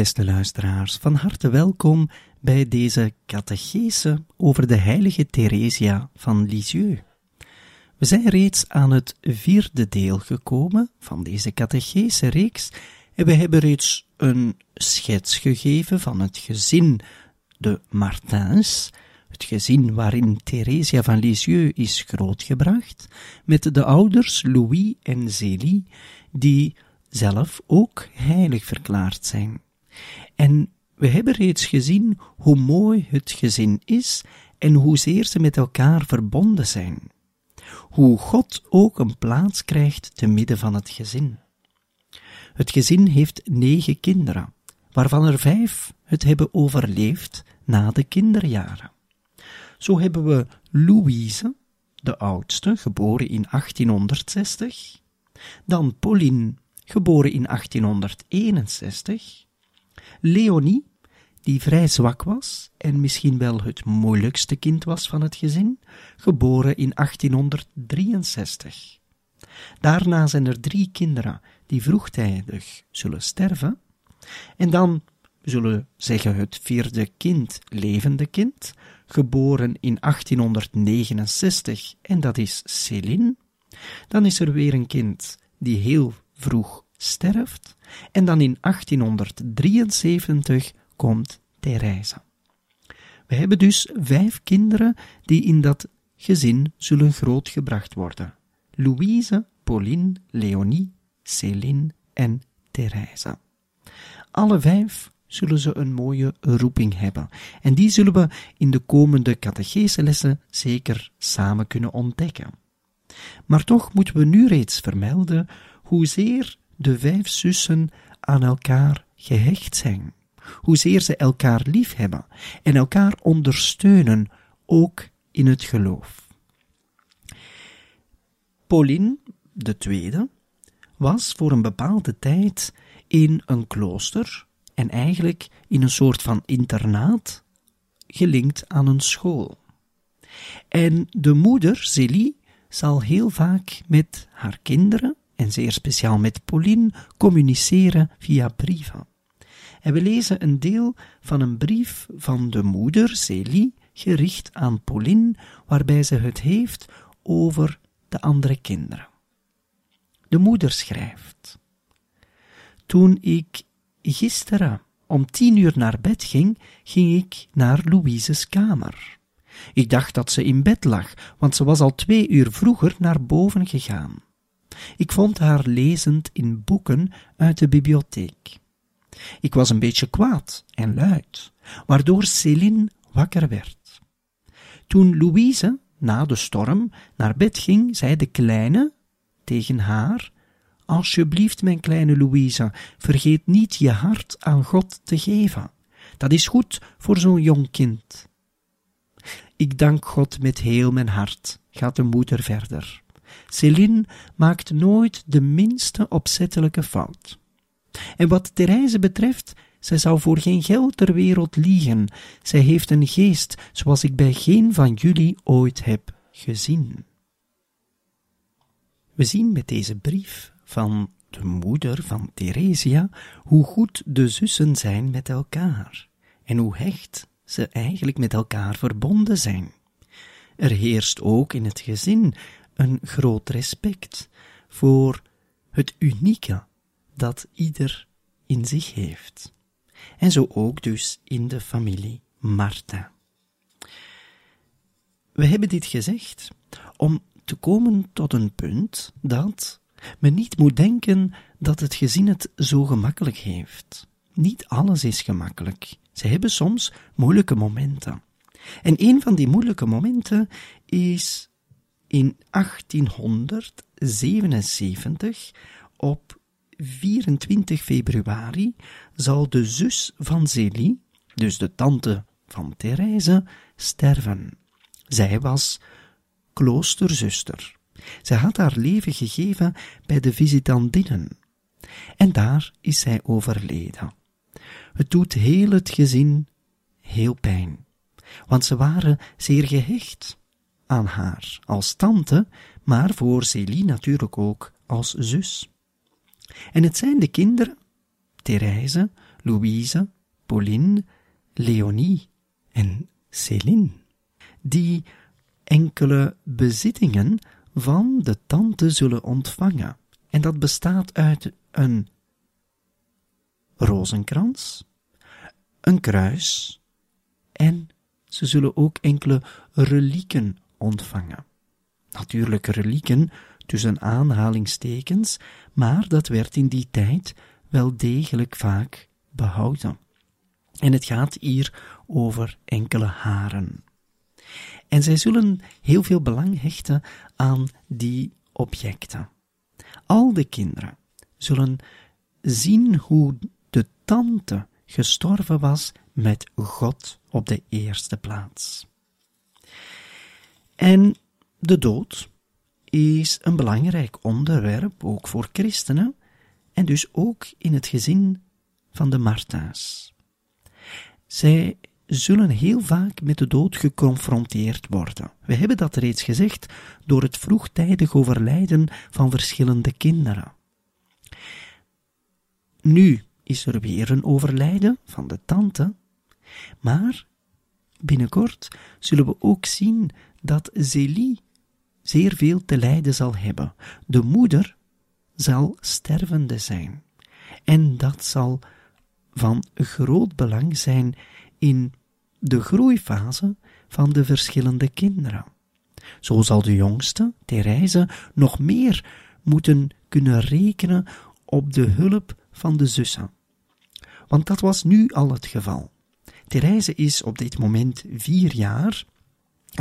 Beste luisteraars, van harte welkom bij deze catechese over de heilige Theresia van Lisieux. We zijn reeds aan het vierde deel gekomen van deze catechese reeks en we hebben reeds een schets gegeven van het gezin de Martins, het gezin waarin Theresia van Lisieux is grootgebracht, met de ouders Louis en Zélie, die zelf ook heilig verklaard zijn. En we hebben reeds gezien hoe mooi het gezin is en hoezeer ze met elkaar verbonden zijn. Hoe God ook een plaats krijgt te midden van het gezin. Het gezin heeft negen kinderen, waarvan er vijf het hebben overleefd na de kinderjaren. Zo hebben we Louise, de oudste, geboren in 1860, dan Pauline, geboren in 1861, Leonie, die vrij zwak was en misschien wel het moeilijkste kind was van het gezin, geboren in 1863. Daarna zijn er drie kinderen die vroegtijdig zullen sterven, en dan, we zullen zeggen, het vierde kind, levende kind, geboren in 1869, en dat is Céline. Dan is er weer een kind die heel vroeg sterft, en dan in 1873 komt Therese. We hebben dus vijf kinderen die in dat gezin zullen grootgebracht worden. Louise, Pauline, Leonie, Céline en Therese. Alle vijf zullen ze een mooie roeping hebben. En die zullen we in de komende catecheselessen zeker samen kunnen ontdekken. Maar toch moeten we nu reeds vermelden hoezeer de vijf zussen aan elkaar gehecht zijn, hoezeer ze elkaar lief hebben en elkaar ondersteunen, ook in het geloof. Pauline, de tweede, was voor een bepaalde tijd in een klooster en eigenlijk in een soort van internaat gelinkt aan een school. En de moeder, Zélie, zal heel vaak met haar kinderen en zeer speciaal met Pauline communiceren via brieven. En we lezen een deel van een brief van de moeder, Célie, gericht aan Pauline, waarbij ze het heeft over de andere kinderen. De moeder schrijft: Toen ik gisteren om tien uur naar bed ging, ging ik naar Louise's kamer. Ik dacht dat ze in bed lag, want ze was al twee uur vroeger naar boven gegaan. Ik vond haar lezend in boeken uit de bibliotheek. Ik was een beetje kwaad en luid, waardoor Céline wakker werd. Toen Louise, na de storm, naar bed ging, zei de kleine tegen haar: Alsjeblieft, mijn kleine Louise, vergeet niet je hart aan God te geven. Dat is goed voor zo'n jong kind. Ik dank God met heel mijn hart, gaat de moeder verder. Céline maakt nooit de minste opzettelijke fout. En wat Therese betreft, zij zou voor geen geld ter wereld liegen. Zij heeft een geest zoals ik bij geen van jullie ooit heb gezien. We zien met deze brief van de moeder van Theresia hoe goed de zussen zijn met elkaar en hoe hecht ze eigenlijk met elkaar verbonden zijn. Er heerst ook in het gezin een groot respect voor het unieke dat ieder in zich heeft. En zo ook dus in de familie Martha. We hebben dit gezegd om te komen tot een punt dat men niet moet denken dat het gezin het zo gemakkelijk heeft. Niet alles is gemakkelijk. Ze hebben soms moeilijke momenten. En een van die moeilijke momenten is in 1877 op 24 februari zal de zus van Zélie, dus de tante van Therese, sterven. Zij was kloosterzuster. Zij had haar leven gegeven bij de visitandinnen. En daar is zij overleden. Het doet heel het gezin heel pijn, want ze waren zeer gehecht aan haar als tante, maar voor Célie natuurlijk ook als zus. En het zijn de kinderen, Therese, Louise, Pauline, Leonie en Céline, die enkele bezittingen van de tante zullen ontvangen. En dat bestaat uit een rozenkrans, een kruis en ze zullen ook enkele relieken ontvangen. Natuurlijk relieken tussen aanhalingstekens, maar dat werd in die tijd wel degelijk vaak behouden. En het gaat hier over enkele haren. En zij zullen heel veel belang hechten aan die objecten. Al de kinderen zullen zien hoe de tante gestorven was met God op de eerste plaats. En de dood is een belangrijk onderwerp, ook voor christenen, en dus ook in het gezin van de Martha's. Zij zullen heel vaak met de dood geconfronteerd worden. We hebben dat reeds gezegd door het vroegtijdig overlijden van verschillende kinderen. Nu is er weer een overlijden van de tante, maar binnenkort zullen we ook zien dat Zélie zeer veel te lijden zal hebben. De moeder zal stervende zijn. En dat zal van groot belang zijn in de groeifase van de verschillende kinderen. Zo zal de jongste, Therese, nog meer moeten kunnen rekenen op de hulp van de zussen. Want dat was nu al het geval. Therese is op dit moment vier jaar.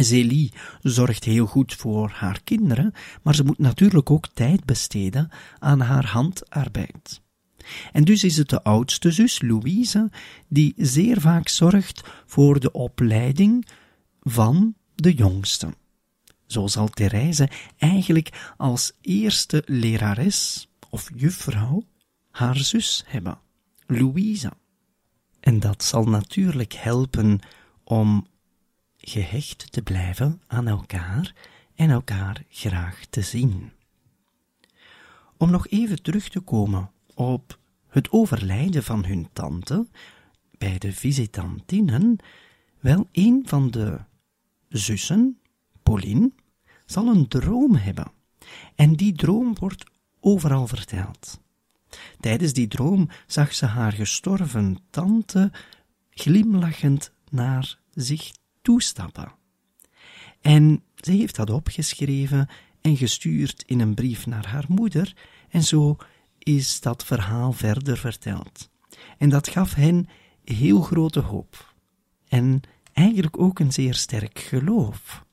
Zélie zorgt heel goed voor haar kinderen, maar ze moet natuurlijk ook tijd besteden aan haar handarbeid. En dus is het de oudste zus, Louise, die zeer vaak zorgt voor de opleiding van de jongste. Zo zal Therese eigenlijk als eerste lerares of juffrouw haar zus hebben, Louise. En dat zal natuurlijk helpen om gehecht te blijven aan elkaar en elkaar graag te zien. Om nog even terug te komen op het overlijden van hun tante bij de visitantinnen, wel een van de zussen, Pauline, zal een droom hebben. En die droom wordt overal verteld. Tijdens die droom zag ze haar gestorven tante glimlachend naar zich toestappen. En ze heeft dat opgeschreven en gestuurd in een brief naar haar moeder, en zo is dat verhaal verder verteld. En dat gaf hen heel grote hoop. En eigenlijk ook een zeer sterk geloof.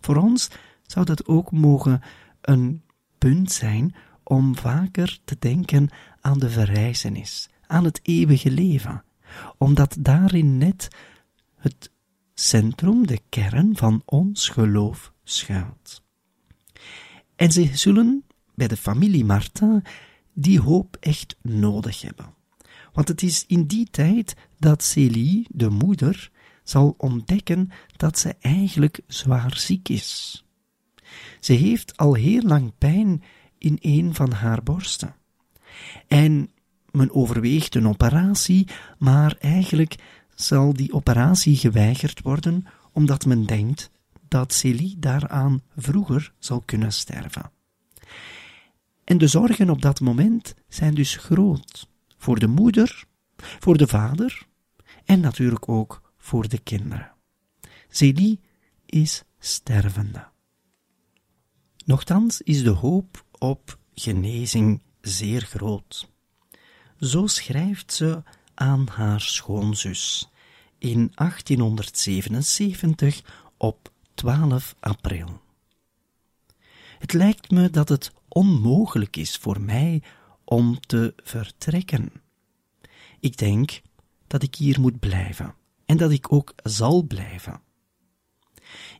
Voor ons zou dat ook mogen een punt zijn om vaker te denken aan de verrijzenis, aan het eeuwige leven, omdat daarin net het centrum, de kern van ons geloof schuilt. En ze zullen bij de familie Martin die hoop echt nodig hebben. Want het is in die tijd dat Célie, de moeder, zal ontdekken dat ze eigenlijk zwaar ziek is. Ze heeft al heel lang pijn in een van haar borsten. En men overweegt een operatie, maar eigenlijk zal die operatie geweigerd worden omdat men denkt dat Célie daaraan vroeger zal kunnen sterven. En de zorgen op dat moment zijn dus groot. Voor de moeder, voor de vader en natuurlijk ook voor de kinderen. Zélie is stervende. Nochtans is de hoop op genezing zeer groot. Zo schrijft ze aan haar schoonzus in 1877 op 12 april. Het lijkt me dat het onmogelijk is voor mij om te vertrekken. Ik denk dat ik hier moet blijven en dat ik ook zal blijven.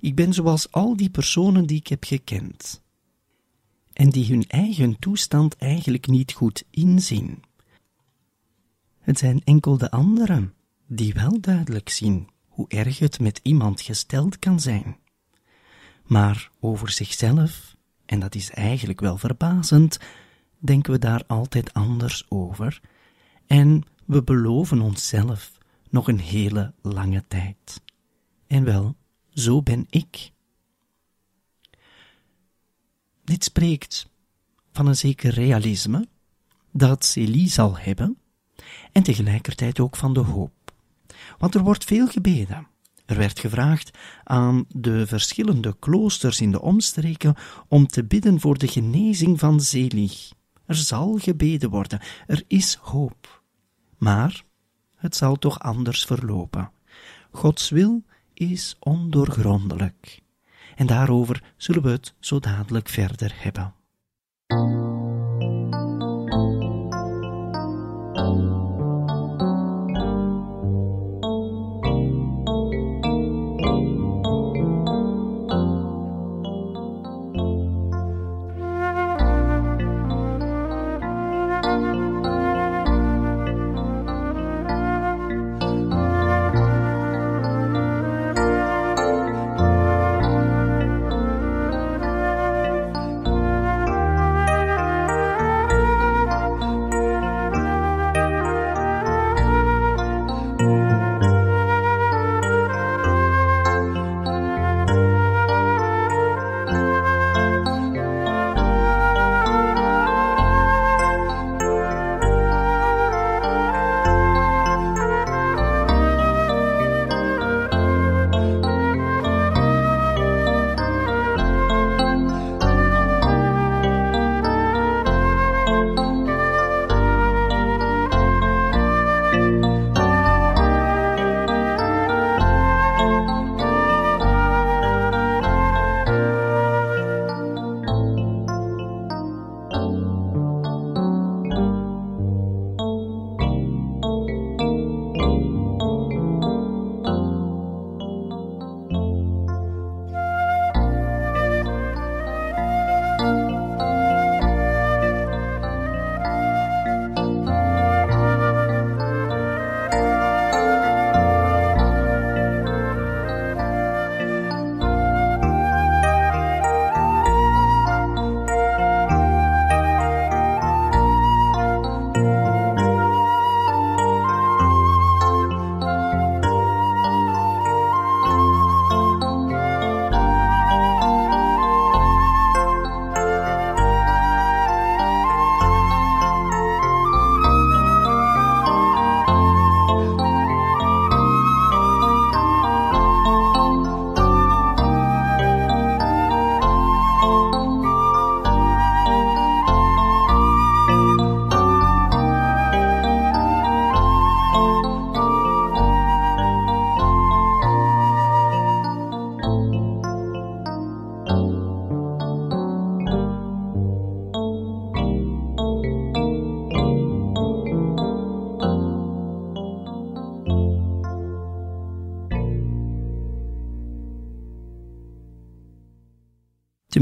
Ik ben zoals al die personen die ik heb gekend en die hun eigen toestand eigenlijk niet goed inzien. Het zijn enkel de anderen die wel duidelijk zien hoe erg het met iemand gesteld kan zijn. Maar over zichzelf, en dat is eigenlijk wel verbazend, denken we daar altijd anders over en we beloven onszelf nog een hele lange tijd. En wel, zo ben ik. Dit spreekt van een zeker realisme dat Celie zal hebben en tegelijkertijd ook van de hoop. Want er wordt veel gebeden. Er werd gevraagd aan de verschillende kloosters in de omstreken om te bidden voor de genezing van Zelig. Er zal gebeden worden, er is hoop. Maar het zal toch anders verlopen. Gods wil is ondoorgrondelijk. En daarover zullen we het zo dadelijk verder hebben.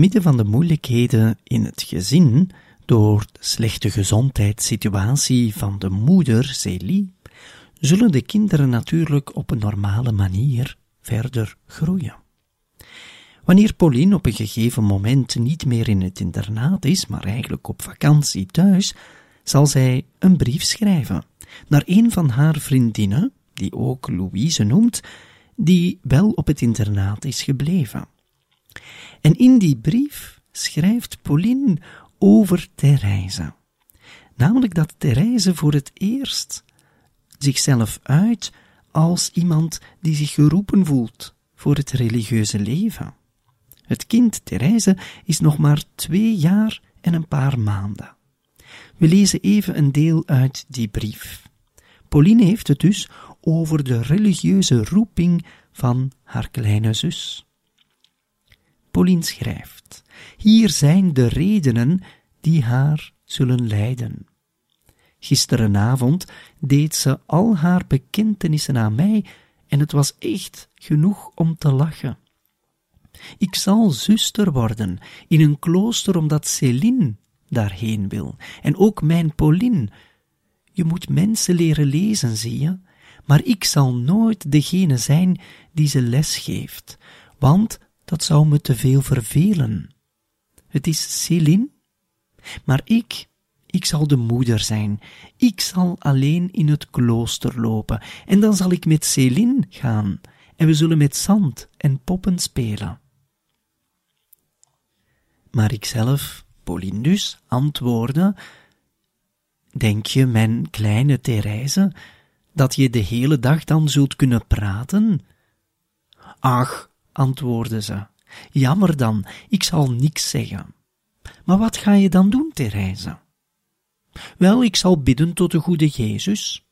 Midden van de moeilijkheden in het gezin, door de slechte gezondheidssituatie van de moeder Celie, zullen de kinderen natuurlijk op een normale manier verder groeien. Wanneer Pauline op een gegeven moment niet meer in het internaat is, maar eigenlijk op vakantie thuis, zal zij een brief schrijven naar een van haar vriendinnen, die ook Louise noemt, die wel op het internaat is gebleven. En in die brief schrijft Pauline over Therese. Namelijk dat Therese voor het eerst zichzelf uit als iemand die zich geroepen voelt voor het religieuze leven. Het kind Therese is nog maar twee jaar en een paar maanden. We lezen even een deel uit die brief. Pauline heeft het dus over de religieuze roeping van haar kleine zus. Pauline schrijft: Hier zijn de redenen die haar zullen leiden. Gisterenavond deed ze al haar bekentenissen aan mij en het was echt genoeg om te lachen. Ik zal zuster worden in een klooster omdat Céline daarheen wil en ook mijn Pauline. Je moet mensen leren lezen, zie je, maar ik zal nooit degene zijn die ze les geeft, want dat zou me te veel vervelen. Het is Céline, maar ik, ik zal de moeder zijn. Ik zal alleen in het klooster lopen, en dan zal ik met Céline gaan, en we zullen met zand en poppen spelen. Maar ikzelf, Pauline dus, antwoordde, Denk je, mijn kleine Therese, dat je de hele dag dan zult kunnen praten? Ach, antwoordde ze, jammer dan, ik zal niks zeggen. Maar wat ga je dan doen, Therese? Wel, ik zal bidden tot de goede Jezus.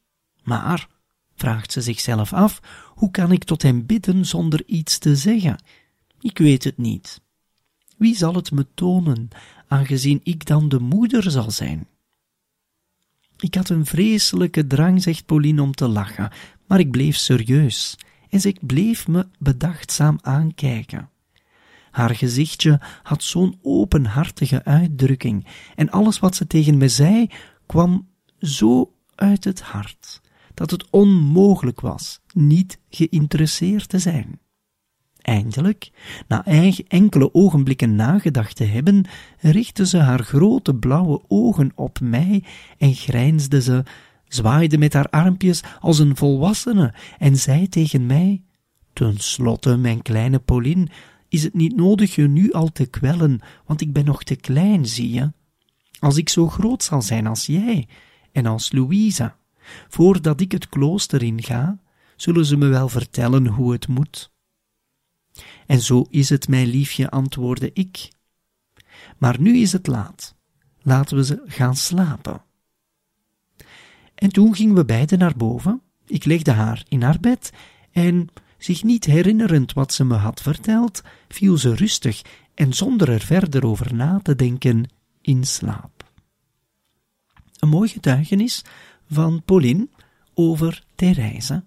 Maar, vraagt ze zichzelf af, hoe kan ik tot hem bidden zonder iets te zeggen? Ik weet het niet. Wie zal het me tonen, aangezien ik dan de moeder zal zijn? Ik had een vreselijke drang, zegt Pauline, om te lachen, maar ik bleef serieus en ze bleef me bedachtzaam aankijken. Haar gezichtje had zo'n openhartige uitdrukking en alles wat ze tegen me zei kwam zo uit het hart dat het onmogelijk was niet geïnteresseerd te zijn. Eindelijk, na enkele ogenblikken nagedacht te hebben, richtte ze haar grote blauwe ogen op mij en grijnsde ze, zwaaide met haar armpjes als een volwassene en zei tegen mij: Ten slotte, mijn kleine Pauline, is het niet nodig je nu al te kwellen, want ik ben nog te klein, zie je? Als ik zo groot zal zijn als jij en als Louisa, voordat ik het klooster inga, zullen ze me wel vertellen hoe het moet. En zo is het, mijn liefje, antwoordde ik. Maar nu is het laat. Laten we ze gaan slapen. En toen gingen we beiden naar boven. Ik legde haar in haar bed en, zich niet herinnerend wat ze me had verteld, viel ze rustig en zonder er verder over na te denken in slaap. Een mooi getuigenis van Pauline over Therese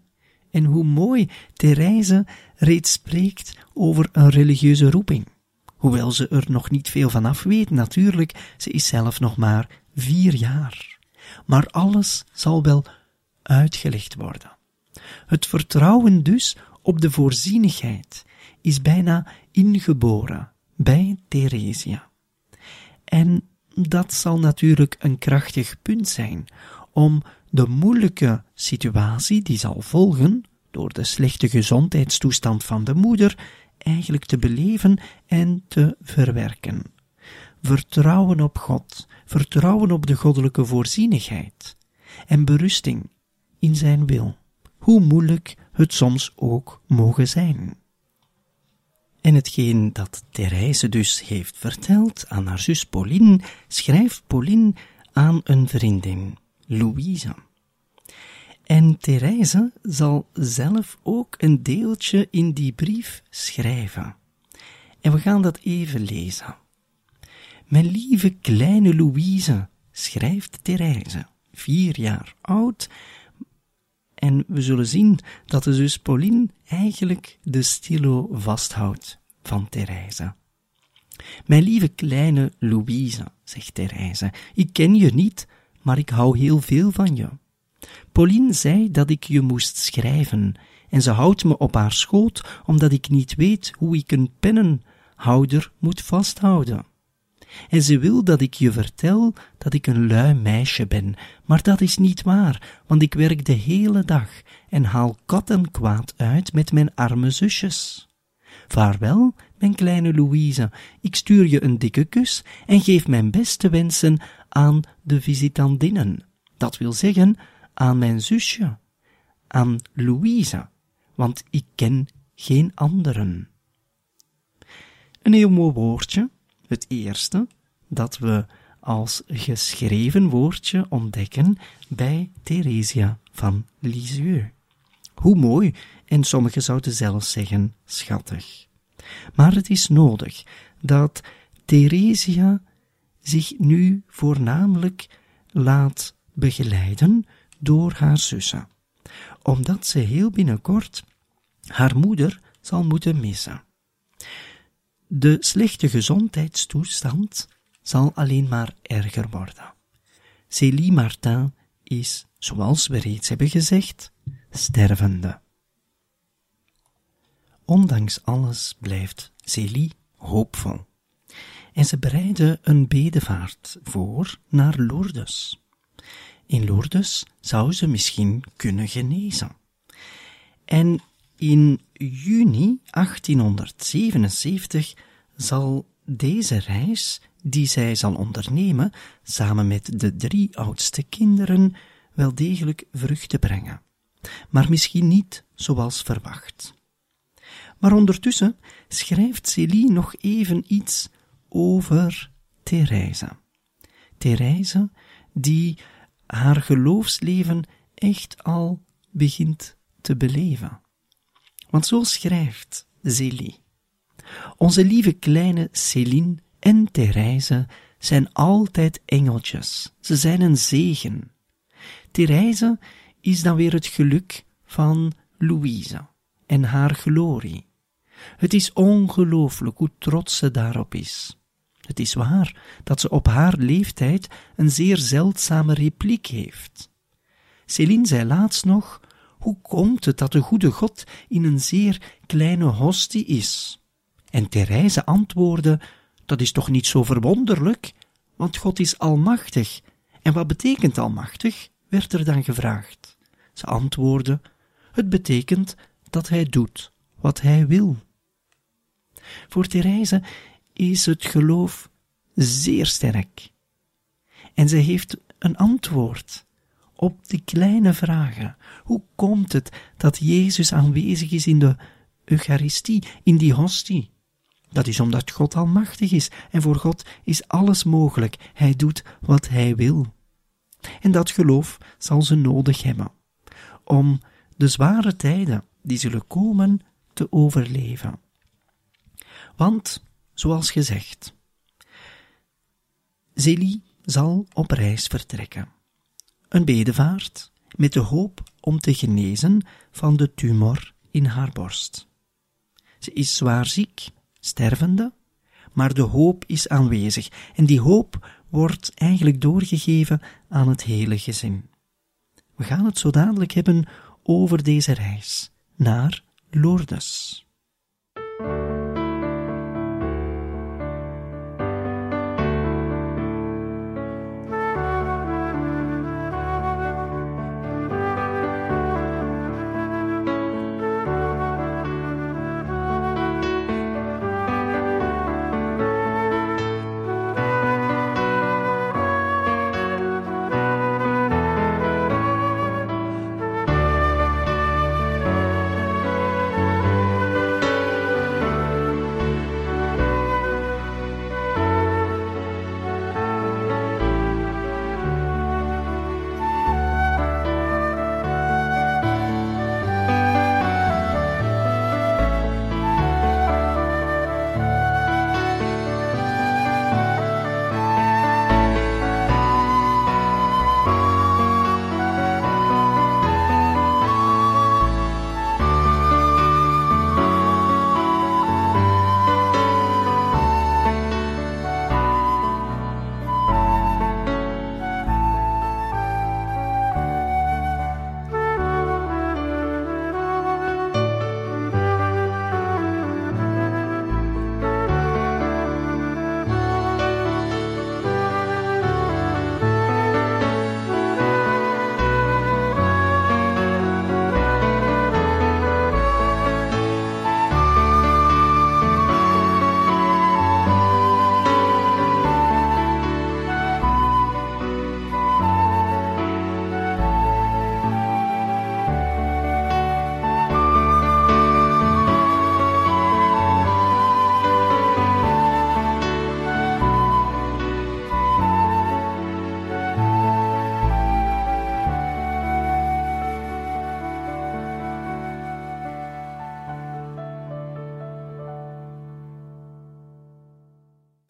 en hoe mooi Therese reeds spreekt over een religieuze roeping. Hoewel ze er nog niet veel van af weet, natuurlijk, ze is zelf nog maar vier jaar. Maar alles zal wel uitgelegd worden. Het vertrouwen dus op de voorzienigheid is bijna ingeboren bij Theresia. En dat zal natuurlijk een krachtig punt zijn om de moeilijke situatie die zal volgen door de slechte gezondheidstoestand van de moeder eigenlijk te beleven en te verwerken. Vertrouwen op God, vertrouwen op de goddelijke voorzienigheid en berusting in zijn wil, hoe moeilijk het soms ook mogen zijn. En hetgeen dat Therese dus heeft verteld aan haar zus Pauline, schrijft Pauline aan een vriendin, Louise. En Therese zal zelf ook een deeltje in die brief schrijven. En we gaan dat even lezen. Mijn lieve kleine Louise, schrijft Therese, vier jaar oud, en we zullen zien dat de zus Pauline eigenlijk de stilo vasthoudt van Therese. Mijn lieve kleine Louise, zegt Therese, ik ken je niet, maar ik hou heel veel van je. Pauline zei dat ik je moest schrijven, en ze houdt me op haar schoot, omdat ik niet weet hoe ik een pennenhouder moet vasthouden. En ze wil dat ik je vertel dat ik een lui meisje ben, maar dat is niet waar, want ik werk de hele dag en haal kat en kwaad uit met mijn arme zusjes. Vaarwel, mijn kleine Louise, ik stuur je een dikke kus en geef mijn beste wensen aan de visitandinnen. Dat wil zeggen aan mijn zusje, aan Louise, want ik ken geen anderen. Een heel mooi woordje, het eerste, dat we als geschreven woordje ontdekken bij Theresia van Lisieux. Hoe mooi, en sommigen zouden zelfs zeggen schattig. Maar het is nodig dat Theresia zich nu voornamelijk laat begeleiden door haar zussen, omdat ze heel binnenkort haar moeder zal moeten missen. De slechte gezondheidstoestand zal alleen maar erger worden. Célie Martin is, zoals we reeds hebben gezegd, stervende. Ondanks alles blijft Célie hoopvol. En ze bereidde een bedevaart voor naar Lourdes. In Lourdes zou ze misschien kunnen genezen. En in juni 1877 zal deze reis, die zij zal ondernemen, samen met de drie oudste kinderen, wel degelijk vruchten brengen. Maar misschien niet zoals verwacht. Maar ondertussen schrijft Célie nog even iets over Therese. Therese, die haar geloofsleven echt al begint te beleven. Want zo schrijft Zélie. Onze lieve kleine Céline en Therese zijn altijd engeltjes. Ze zijn een zegen. Therese is dan weer het geluk van Louise en haar glorie. Het is ongelooflijk hoe trots ze daarop is. Het is waar dat ze op haar leeftijd een zeer zeldzame repliek heeft. Céline zei laatst nog hoe komt het dat de goede God in een zeer kleine hostie is? En Therese antwoordde, dat is toch niet zo verwonderlijk, want God is almachtig. En wat betekent almachtig? werd er dan gevraagd. Ze antwoordde, het betekent dat hij doet wat hij wil. Voor Therese is het geloof zeer sterk. En zij heeft een antwoord op die kleine vragen. Hoe komt het dat Jezus aanwezig is in de Eucharistie, in die hostie? Dat is omdat God almachtig is en voor God is alles mogelijk. Hij doet wat hij wil. En dat geloof zal ze nodig hebben om de zware tijden die zullen komen te overleven. Want, zoals gezegd, Zélie zal op reis vertrekken een bedevaart met de hoop om te genezen van de tumor in haar borst. Ze is zwaar ziek, stervende, maar de hoop is aanwezig en die hoop wordt eigenlijk doorgegeven aan het hele gezin. We gaan het zo dadelijk hebben over deze reis naar Lourdes.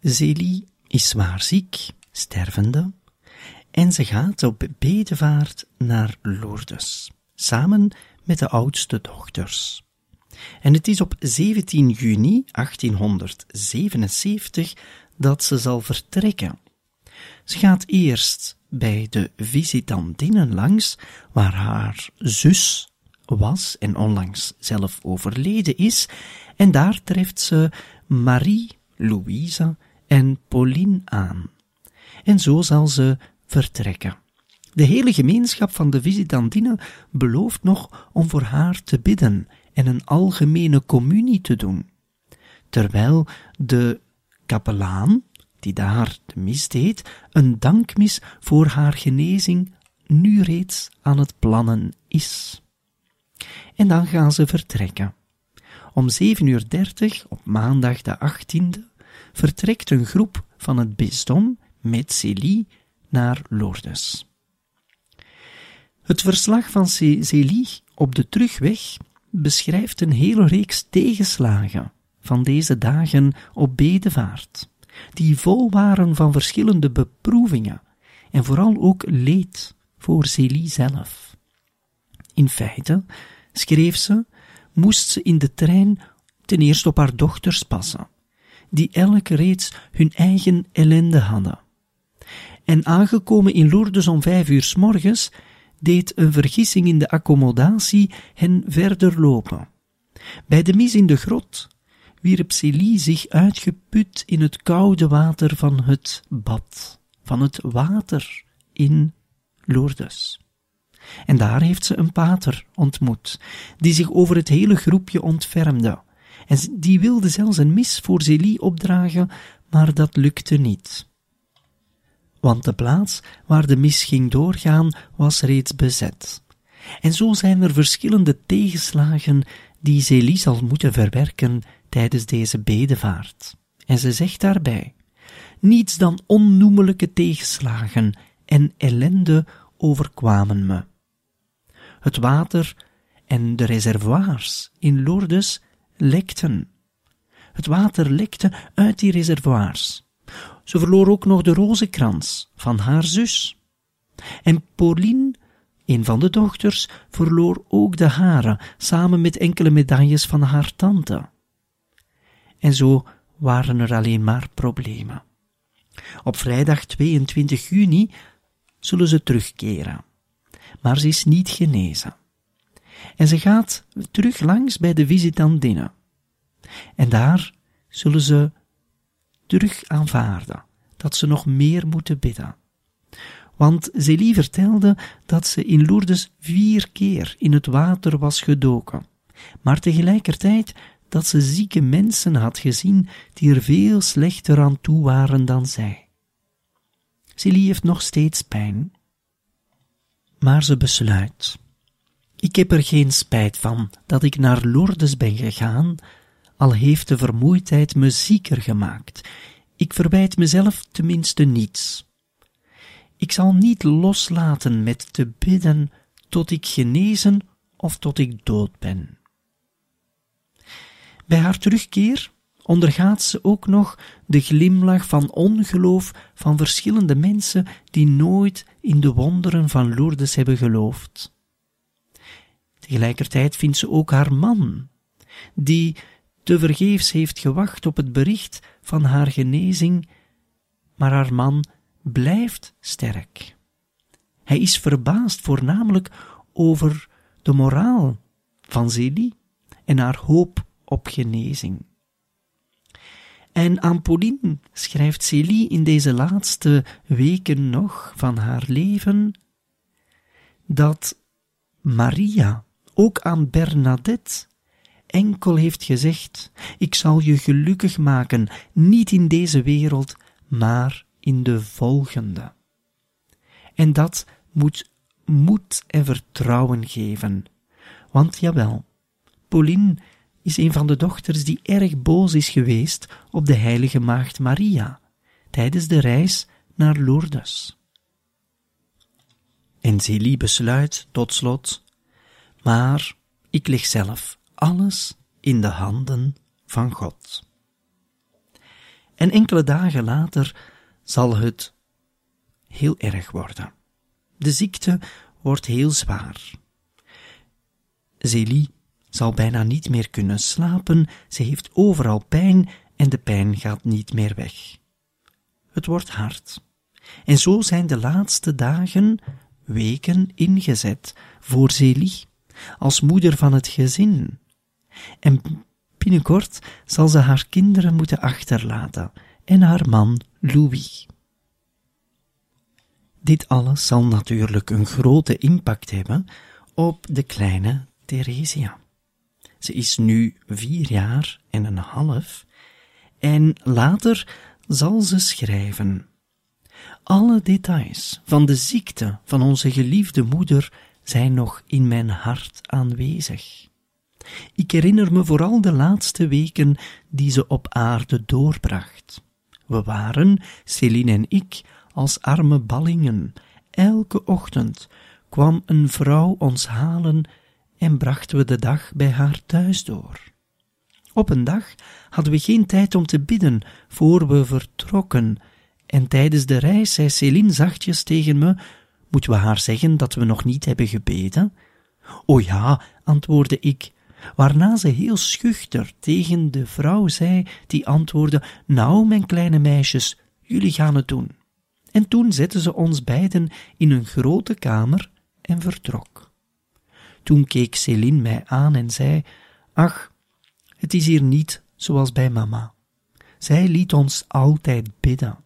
Zélie is zwaar ziek, stervende, en ze gaat op bedevaart naar Lourdes, samen met de oudste dochters. En het is op 17 juni 1877 dat ze zal vertrekken. Ze gaat eerst bij de visitandinnen langs, waar haar zus was en onlangs zelf overleden is, en daar treft ze Marie, Louise en Pauline aan. En zo zal ze vertrekken. De hele gemeenschap van de visitandinnen belooft nog om voor haar te bidden en een algemene communie te doen, terwijl de kapelaan, die daar de mis deed, een dankmis voor haar genezing nu reeds aan het plannen is. En dan gaan ze vertrekken. Om 7.30 uur op maandag de 18e vertrekt een groep van het bisdom met Célie naar Lourdes. Het verslag van Célie op de terugweg beschrijft een hele reeks tegenslagen van deze dagen op bedevaart, die vol waren van verschillende beproevingen en vooral ook leed voor Célie zelf. In feite, schreef ze, moest ze in de trein ten eerste op haar dochters passen, die elk reeds hun eigen ellende hadden. En aangekomen in Lourdes om vijf uur s morgens, deed een vergissing in de accommodatie hen verder lopen. Bij de mis in de grot wierp Célie zich uitgeput in het koude water van het bad, van het water in Lourdes. En daar heeft ze een pater ontmoet, die zich over het hele groepje ontfermde. En die wilde zelfs een mis voor Célie opdragen, maar dat lukte niet want de plaats waar de mis ging doorgaan was reeds bezet. En zo zijn er verschillende tegenslagen die Zélie zal moeten verwerken tijdens deze bedevaart. En ze zegt daarbij, niets dan onnoemelijke tegenslagen en ellende overkwamen me. Het water en de reservoirs in Lourdes lekten. Het water lekte uit die reservoirs. Ze verloor ook nog de rozenkrans van haar zus. En Pauline, een van de dochters, verloor ook de haren, samen met enkele medailles van haar tante. En zo waren er alleen maar problemen. Op vrijdag 22 juni zullen ze terugkeren. Maar ze is niet genezen. En ze gaat terug langs bij de visitandinnen. En daar zullen ze terug aanvaarden, dat ze nog meer moeten bidden. Want Zélie vertelde dat ze in Lourdes vier keer in het water was gedoken, maar tegelijkertijd dat ze zieke mensen had gezien die er veel slechter aan toe waren dan zij. Zélie heeft nog steeds pijn, maar ze besluit. Ik heb er geen spijt van dat ik naar Lourdes ben gegaan, al heeft de vermoeidheid me zieker gemaakt. Ik verwijt mezelf tenminste niets. Ik zal niet loslaten met te bidden tot ik genezen of tot ik dood ben. Bij haar terugkeer ondergaat ze ook nog de glimlach van ongeloof van verschillende mensen die nooit in de wonderen van Lourdes hebben geloofd. Tegelijkertijd vindt ze ook haar man, die tevergeefs heeft gewacht op het bericht van haar genezing, maar haar man blijft sterk. Hij is verbaasd voornamelijk over de moraal van Zélie en haar hoop op genezing. En aan Pauline schrijft Célie in deze laatste weken nog van haar leven dat Maria ook aan Bernadette enkel heeft gezegd: Ik zal je gelukkig maken, niet in deze wereld, maar in de volgende. En dat moet moed en vertrouwen geven. Want jawel, Pauline is een van de dochters die erg boos is geweest op de heilige maagd Maria tijdens de reis naar Lourdes. En Zélie besluit tot slot, maar ik lig zelf alles in de handen van God. En enkele dagen later zal het heel erg worden. De ziekte wordt heel zwaar. Zélie zal bijna niet meer kunnen slapen, ze heeft overal pijn en de pijn gaat niet meer weg. Het wordt hard. En zo zijn de laatste dagen, weken ingezet voor Zélie, als moeder van het gezin. En binnenkort zal ze haar kinderen moeten achterlaten en haar man Louis. Dit alles zal natuurlijk een grote impact hebben op de kleine Theresia. Ze is nu vier jaar en een half en later zal ze schrijven. Alle details van de ziekte van onze geliefde moeder zijn nog in mijn hart aanwezig. Ik herinner me vooral de laatste weken die ze op aarde doorbracht. We waren, Celine en ik, als arme ballingen. Elke ochtend kwam een vrouw ons halen en brachten we de dag bij haar thuis door. Op een dag hadden we geen tijd om te bidden voor we vertrokken, en tijdens de reis zei Céline zachtjes tegen me: Moeten we haar zeggen dat we nog niet hebben gebeden? O ja, antwoordde ik, waarna ze heel schuchter tegen de vrouw zei, die antwoordde: Nou, mijn kleine meisjes, jullie gaan het doen. En toen zette ze ons beiden in een grote kamer en vertrok. Toen keek Céline mij aan en zei: Ach, het is hier niet zoals bij mama. Zij liet ons altijd bidden.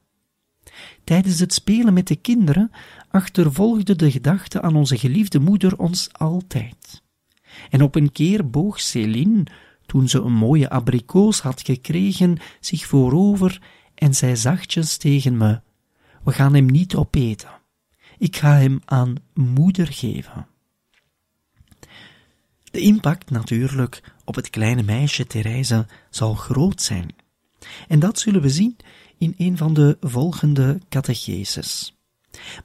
Tijdens het spelen met de kinderen achtervolgde de gedachte aan onze geliefde moeder ons altijd. En op een keer boog Céline, toen ze een mooie abrikoos had gekregen, zich voorover en zei zachtjes tegen me: We gaan hem niet opeten. Ik ga hem aan moeder geven. De impact natuurlijk op het kleine meisje Therese zal groot zijn. En dat zullen we zien in een van de volgende catecheses.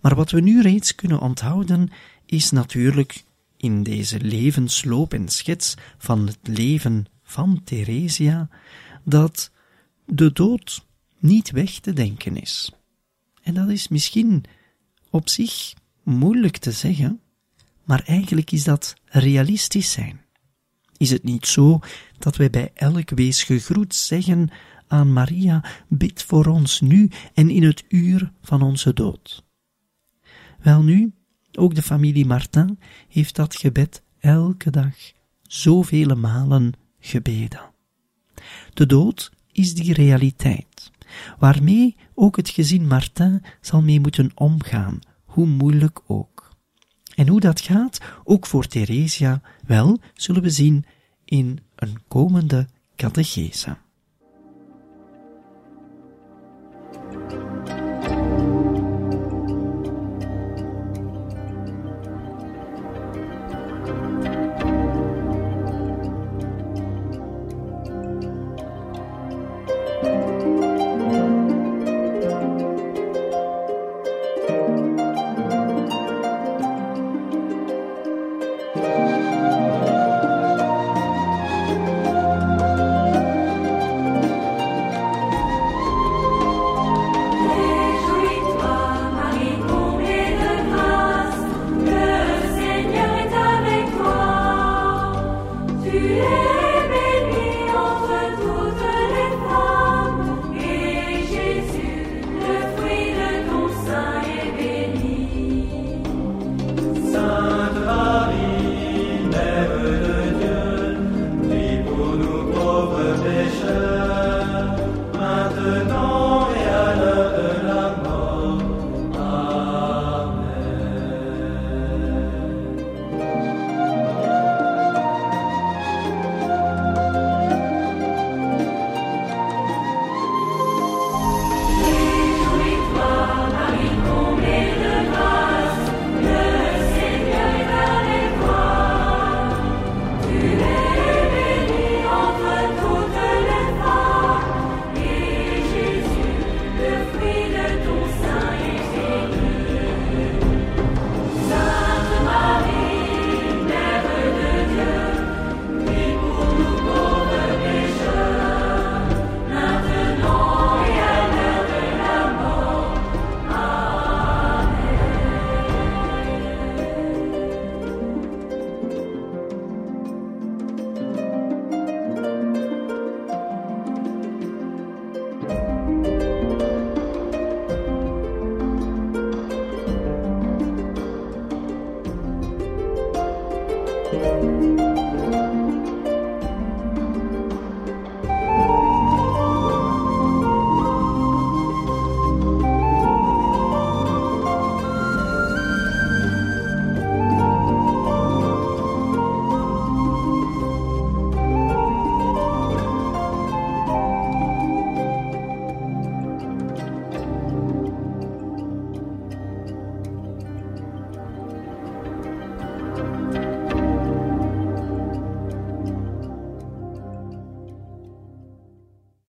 Maar wat we nu reeds kunnen onthouden, is natuurlijk in deze levensloop en schets van het leven van Theresia, dat de dood niet weg te denken is. En dat is misschien op zich moeilijk te zeggen, maar eigenlijk is dat realistisch zijn. Is het niet zo dat wij bij elk wees gegroet zeggen aan Maria, bid voor ons nu en in het uur van onze dood? Welnu, ook de familie Martin heeft dat gebed elke dag zoveel malen gebeden. De dood is die realiteit, waarmee ook het gezin Martin zal mee moeten omgaan, hoe moeilijk ook. En hoe dat gaat, ook voor Theresia, wel, zullen we zien in een komende catechese.